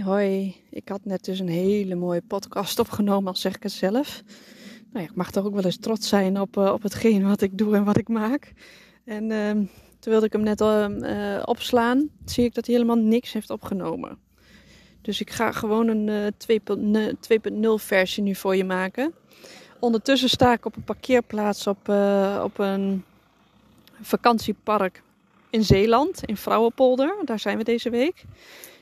Hoi. Ik had net dus een hele mooie podcast opgenomen, al zeg ik het zelf. Nou ja, ik mag toch ook wel eens trots zijn op, uh, op hetgeen wat ik doe en wat ik maak. En uh, toen wilde ik hem net uh, opslaan, zie ik dat hij helemaal niks heeft opgenomen. Dus ik ga gewoon een 2.0 versie nu voor je maken. Ondertussen sta ik op een parkeerplaats op, op een vakantiepark in Zeeland, in Vrouwenpolder. Daar zijn we deze week.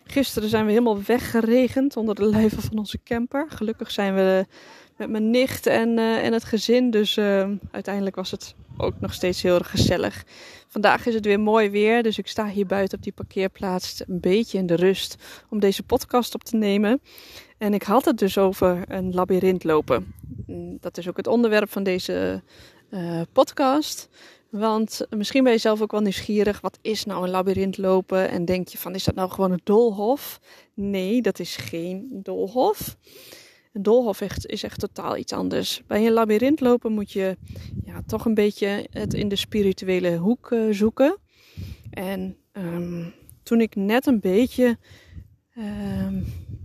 Gisteren zijn we helemaal weggeregend onder de lijven van onze camper. Gelukkig zijn we met mijn nicht en, uh, het gezin. Dus uh, uiteindelijk was het ook nog steeds heel erg gezellig. Vandaag is het weer mooi weer. Dus ik sta hier buiten op die parkeerplaats een beetje in de rust om deze podcast op te nemen. En ik had het dus over een labyrint lopen. Mm, dat is ook het onderwerp van deze uh, podcast. Want misschien ben je zelf ook wel nieuwsgierig. Wat is nou een labyrint lopen? En denk je van, is dat nou gewoon een doolhof? Nee, dat is geen doolhof. Een doolhof is echt totaal iets anders. Bij een labyrint lopen moet je ja, toch een beetje het in de spirituele hoek uh, zoeken. En um, toen ik net een beetje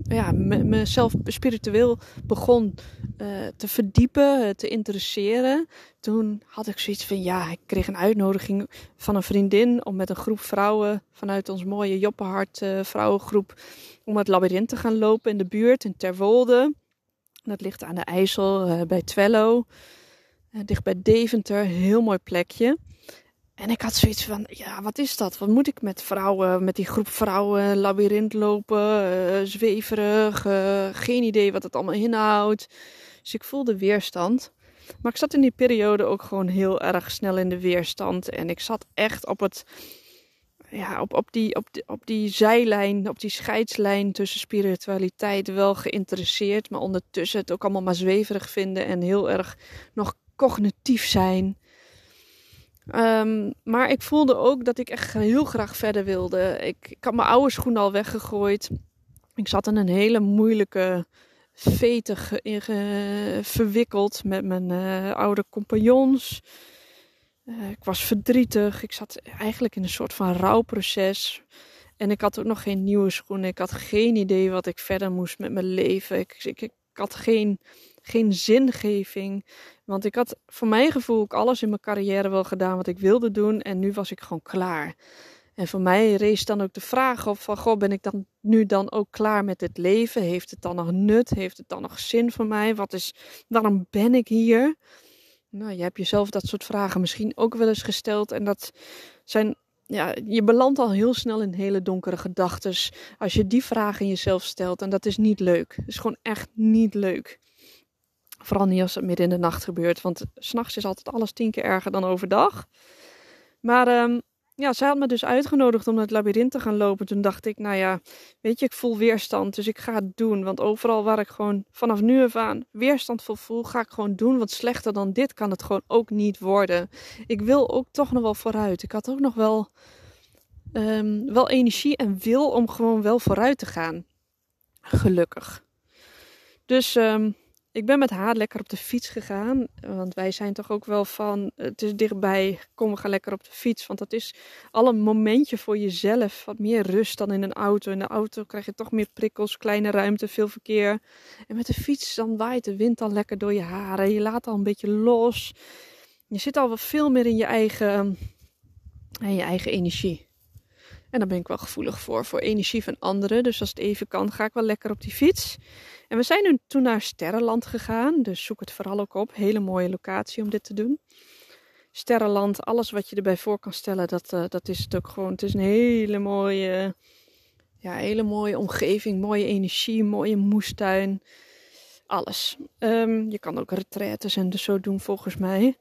ja, mezelf spiritueel begon uh, te verdiepen, te interesseren. Toen had ik zoiets van, ja, ik kreeg een uitnodiging van een vriendin om met een groep vrouwen vanuit ons mooie Joppenhart uh, vrouwengroep om het labyrint te gaan lopen in de buurt in Terwolde. Dat ligt aan de IJssel bij Twello, dicht bij Deventer, heel mooi plekje. En ik had zoiets van, ja, wat is dat? Wat moet ik met vrouwen, met die groep vrouwen, labyrint lopen, uh, zweverig, geen idee wat het allemaal inhoudt. Dus ik voelde weerstand. Maar ik zat in die periode ook gewoon heel erg snel in de weerstand. En ik zat echt op het, ja, op, op, die, op, die, op die zijlijn, op die scheidslijn tussen spiritualiteit wel geïnteresseerd. Maar ondertussen het ook allemaal maar zweverig vinden en heel erg nog cognitief zijn. Um, maar ik voelde ook dat ik echt heel graag verder wilde. Ik, ik had mijn oude schoenen al weggegooid. Ik zat in een hele moeilijke vete verwikkeld met mijn uh, oude compagnons. Uh, ik was verdrietig. Ik zat eigenlijk in een soort van rouwproces. En ik had ook nog geen nieuwe schoenen. Ik had geen idee wat ik verder moest met mijn leven. Ik, ik, ik had geen, geen zingeving. Want ik had voor mijn gevoel ook alles in mijn carrière wel gedaan wat ik wilde doen. En nu was ik gewoon klaar. En voor mij rees dan ook de vraag op van, goh, ben ik dan nu dan ook klaar met het leven? Heeft het dan nog nut? Heeft het dan nog zin voor mij? Wat is, waarom ben ik hier? Nou, je hebt jezelf dat soort vragen misschien ook wel eens gesteld. En dat zijn, ja, je belandt al heel snel in hele donkere gedachten als je die vragen jezelf stelt. En dat is niet leuk. Het is gewoon echt niet leuk. Vooral niet als het midden in de nacht gebeurt. Want s'nachts is altijd alles tien keer erger dan overdag. Maar um, ja, zij had me dus uitgenodigd om het labyrint te gaan lopen. Toen dacht ik, nou ja, weet je, ik voel weerstand. Dus ik ga het doen. Want overal waar ik gewoon vanaf nu af aan weerstand voor voel, ga ik gewoon doen. Want slechter dan dit kan het gewoon ook niet worden. Ik wil ook toch nog wel vooruit. Ik had ook nog wel, um, wel energie en wil om gewoon wel vooruit te gaan. Gelukkig. Dus um, ik ben met haar lekker op de fiets gegaan. Want wij zijn toch ook wel van. Het is dichtbij. Kom, we gaan lekker op de fiets. Want dat is al een momentje voor jezelf. Wat meer rust dan in een auto. In de auto krijg je toch meer prikkels, kleine ruimte, veel verkeer. En met de fiets dan waait de wind al lekker door je haren. Je laat al een beetje los. Je zit al wat veel meer in je eigen, in je eigen energie. En daar ben ik wel gevoelig voor, voor energie van anderen. Dus als het even kan, ga ik wel lekker op die fiets. En we zijn nu toen naar Sterrenland gegaan. Dus zoek het vooral ook op. Hele mooie locatie om dit te doen. Sterrenland, alles wat je erbij voor kan stellen, dat, uh, dat is het ook gewoon. Het is een hele mooie, ja, hele mooie omgeving, mooie energie, mooie moestuin. Alles. Um, je kan ook retraites en dus zo doen volgens mij.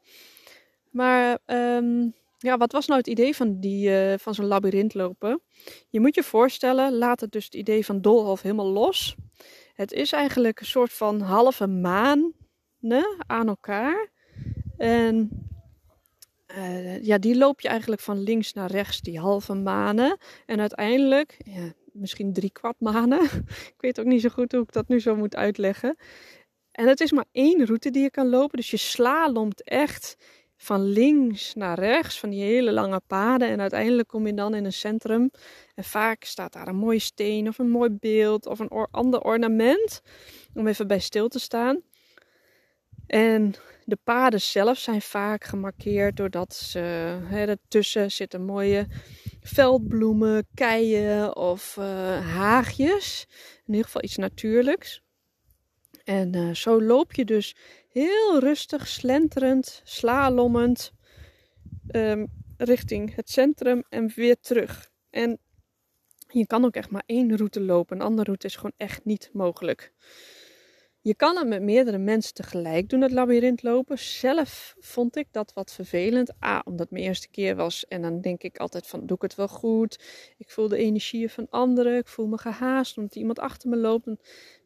Maar um, ja, wat was nou het idee van, die, uh, van zo'n labyrint lopen? Je moet je voorstellen, laat het dus het idee van doolhof helemaal los. Het is eigenlijk een soort van halve maan aan elkaar. En uh, ja, die loop je eigenlijk van links naar rechts, die halve manen. En uiteindelijk, ja, misschien drie kwart manen. ik weet ook niet zo goed hoe ik dat nu zo moet uitleggen. En het is maar één route die je kan lopen. Dus je slalomt echt van links naar rechts, van die hele lange paden. En uiteindelijk kom je dan in een centrum. En vaak staat daar een mooie steen of een mooi beeld of een ander ornament. Om even bij stil te staan. En de paden zelf zijn vaak gemarkeerd doordat ze, hè, ertussen zitten mooie veldbloemen, keien of uh, haagjes. In ieder geval iets natuurlijks. En uh, zo loop je dus heel rustig, slenterend, slalommend um, richting het centrum en weer terug. En je kan ook echt maar één route lopen. Een andere route is gewoon echt niet mogelijk. Je kan het met meerdere mensen tegelijk doen, het labyrint lopen. Zelf vond ik dat wat vervelend. A, omdat het mijn eerste keer was. En dan denk ik altijd van, doe ik het wel goed? Ik voel de energieën van anderen. Ik voel me gehaast omdat iemand achter me loopt. Dan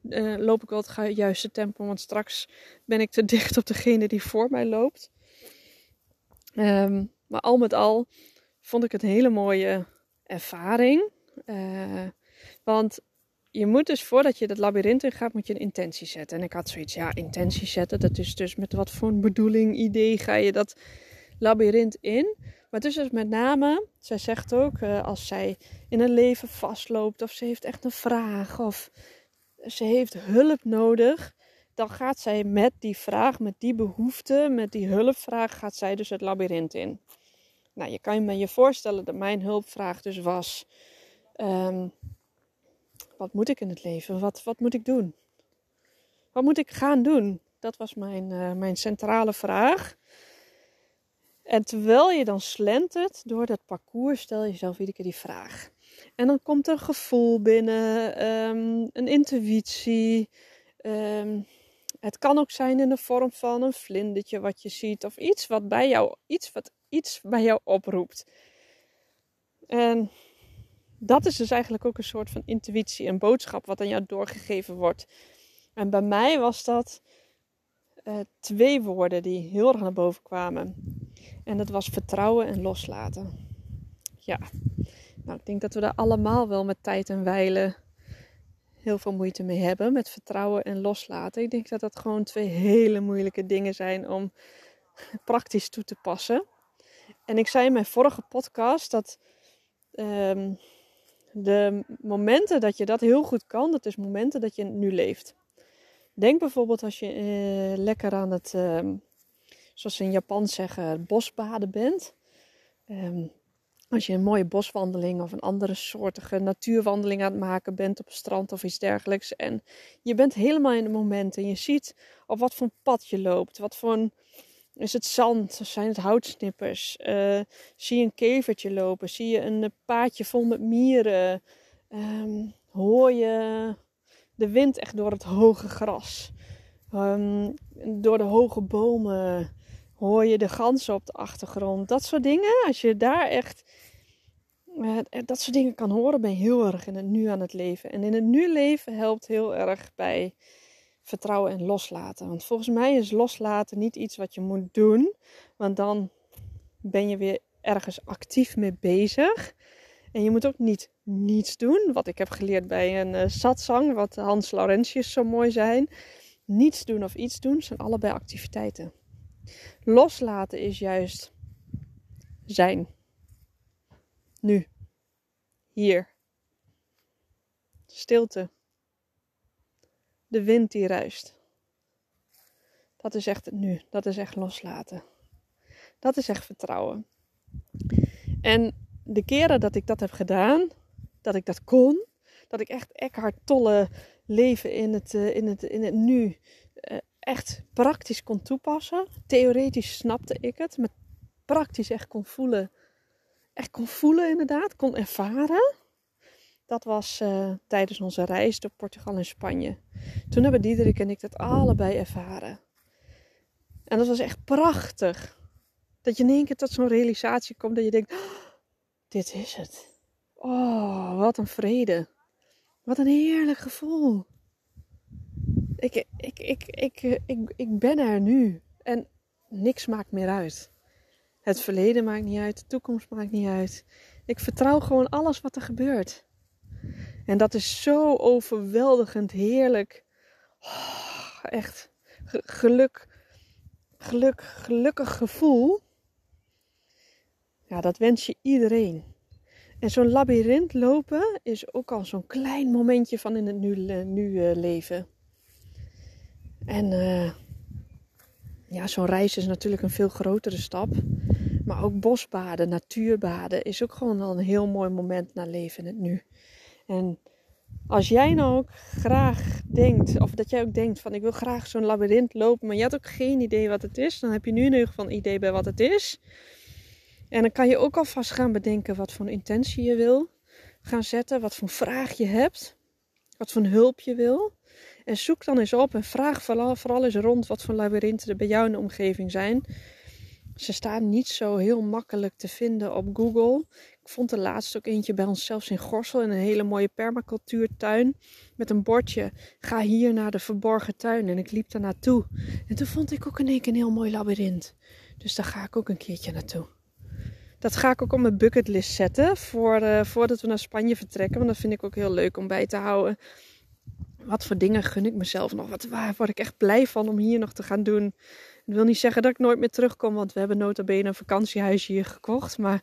uh, loop ik wel het juiste tempo. Want straks ben ik te dicht op degene die voor mij loopt. Um, maar al met al vond ik het een hele mooie ervaring. Uh, want je moet dus voordat je dat labyrint in gaat, moet je een intentie zetten. En ik had zoiets, ja, intentie zetten. Dat is dus met wat voor een bedoeling, idee ga je dat labyrint in. Maar het is dus met name, zij zegt ook, uh, als zij in een leven vastloopt of ze heeft echt een vraag of ze heeft hulp nodig, dan gaat zij met die vraag, met die behoefte, met die hulpvraag, gaat zij dus het labyrint in. Nou, je kan je me je voorstellen dat mijn hulpvraag dus was. Um, wat moet ik in het leven? Wat, wat moet ik doen? Wat moet ik gaan doen? Dat was mijn, uh, mijn centrale vraag. En terwijl je dan slentert door dat parcours, stel je jezelf iedere keer die vraag. En dan komt een gevoel binnen, um, een intuïtie. Um, het kan ook zijn in de vorm van een vlindertje wat je ziet, of iets wat bij jou, iets wat iets bij jou oproept. En dat is dus eigenlijk ook een soort van intuïtie, een boodschap wat aan jou doorgegeven wordt. En bij mij was dat uh, twee woorden die heel erg naar boven kwamen. En dat was vertrouwen en loslaten. Ja, nou, ik denk dat we daar allemaal wel met tijd en wijlen heel veel moeite mee hebben. Met vertrouwen en loslaten. Ik denk dat dat gewoon twee hele moeilijke dingen zijn om praktisch toe te passen. En ik zei in mijn vorige podcast dat um, de momenten dat je dat heel goed kan, dat is momenten dat je nu leeft. Denk bijvoorbeeld als je eh, lekker aan het, eh, zoals ze in Japan zeggen, bosbaden bent. Um, als je een mooie boswandeling of een andere soortige natuurwandeling aan het maken bent op het strand of iets dergelijks. En je bent helemaal in het moment en je ziet op wat voor pad je loopt. Wat voor is het zand? Zijn het houtsnippers? Uh, zie je een kevertje lopen? Zie je een paadje vol met mieren? Um, hoor je de wind echt door het hoge gras? Um, door de hoge bomen? Hoor je de ganzen op de achtergrond? Dat soort dingen. Als je daar echt uh, dat soort dingen kan horen, ben je heel erg in het nu aan het leven. En in het nu leven helpt heel erg bij vertrouwen en loslaten. Want volgens mij is loslaten niet iets wat je moet doen. Want dan ben je weer ergens actief mee bezig. En je moet ook niet niets doen. Wat ik heb geleerd bij een uh, satsang, wat Hans Laurentius zo mooi zijn. Niets doen of iets doen zijn allebei activiteiten. Loslaten is juist zijn. Nu. Hier. Stilte de wind die ruist. Dat is echt het nu. Dat is echt loslaten. Dat is echt vertrouwen. En de keren dat ik dat heb gedaan, dat ik dat kon, dat ik echt Eckhart Tolle leven in het, eh, in het, in het nu eh, echt praktisch kon toepassen. Theoretisch snapte ik het, maar praktisch echt kon voelen. Echt kon voelen inderdaad, kon ervaren. Dat was uh, tijdens onze reis door Portugal en Spanje. Toen hebben Diederik en ik dat allebei ervaren. En dat was echt prachtig. Dat je in één keer tot zo'n realisatie komt dat je denkt, "Oh, dit is het. Oh, wat een vrede. Wat een heerlijk gevoel. Ik, ik, ik, ik, ik, ik ben er nu. En niks maakt meer uit. Het verleden maakt niet uit, de toekomst maakt niet uit. Ik vertrouw gewoon alles wat er gebeurt. En dat is zo overweldigend heerlijk. Oh, echt geluk, geluk, gelukkig gevoel. Ja, dat wens je iedereen. En zo'n labyrint lopen is ook al zo'n klein momentje van in het nu, eh, nu uh, leven. En uh, ja, zo'n reis is natuurlijk een veel grotere stap. Maar ook bosbaden, natuurbaden is ook gewoon al een heel mooi moment naar leven in het nu. En als jij nou ook graag denkt, of dat jij ook denkt van ik wil graag zo'n labyrint lopen, maar je had ook geen idee wat het is, dan heb je nu in ieder geval een idee bij wat het is. En dan kan je ook alvast gaan bedenken wat voor intentie je wil gaan zetten, wat voor vraag je hebt, wat voor hulp je wil. En zoek dan eens op en vraag vooral, vooral eens rond wat voor labyrinten er bij jou in de omgeving zijn. Ze staan niet zo heel makkelijk te vinden op Google. Ik vond er laatst ook eentje bij ons zelfs in Gorsel in een hele mooie permacultuurtuin. Met een bordje, ga hier naar de verborgen tuin. En ik liep daar naartoe. En toen vond ik ook in één keer een heel mooi labyrint. Dus daar ga ik ook een keertje naartoe. Dat ga ik ook op mijn bucketlist zetten voor, uh, voordat we naar Spanje vertrekken. Want dat vind ik ook heel leuk om bij te houden. Wat voor dingen gun ik mezelf nog? Wat, waar word ik echt blij van om hier nog te gaan doen? Dat wil niet zeggen dat ik nooit meer terugkom, want we hebben nota bene een vakantiehuisje hier gekocht. Maar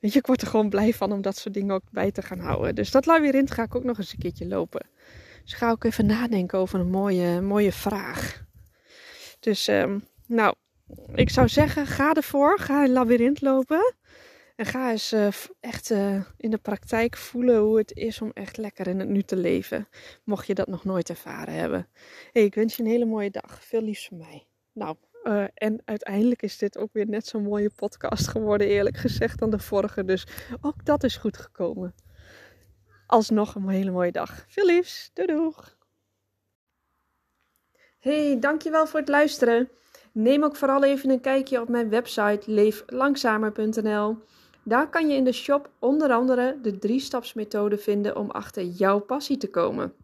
weet je, ik word er gewoon blij van om dat soort dingen ook bij te gaan houden. Dus dat labyrint ga ik ook nog eens een keertje lopen. Dus ga ook even nadenken over een mooie, mooie vraag. Dus, um, nou, ik zou zeggen, ga ervoor. Ga een labyrint lopen. En ga eens uh, echt uh, in de praktijk voelen hoe het is om echt lekker in het nu te leven. Mocht je dat nog nooit ervaren hebben. Ik wens je een hele mooie dag. Veel liefs van mij. Nou, uh, en uiteindelijk is dit ook weer net zo'n mooie podcast geworden, eerlijk gezegd, dan de vorige. Dus ook dat is goed gekomen. Alsnog een hele mooie dag. Veel liefs. Doei doeg. Hey, dankjewel voor het luisteren. Neem ook vooral even een kijkje op mijn website leeflangzamer.nl. Daar kan je in de shop onder andere de drie-stapsmethode vinden om achter jouw passie te komen.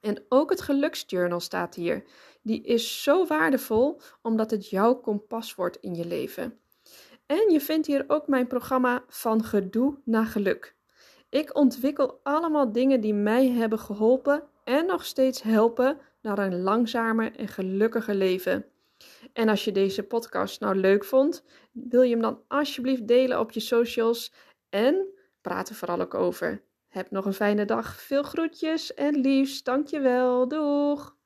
En ook het geluksjournal staat hier. Die is zo waardevol omdat het jouw kompas wordt in je leven. En je vindt hier ook mijn programma Van Gedoe naar Geluk. Ik ontwikkel allemaal dingen die mij hebben geholpen en nog steeds helpen naar een langzamer en gelukkiger leven. En als je deze podcast nou leuk vond, wil je hem dan alsjeblieft delen op je socials en praat er vooral ook over. Heb nog een fijne dag. Veel groetjes en liefst. Dankjewel. Doeg!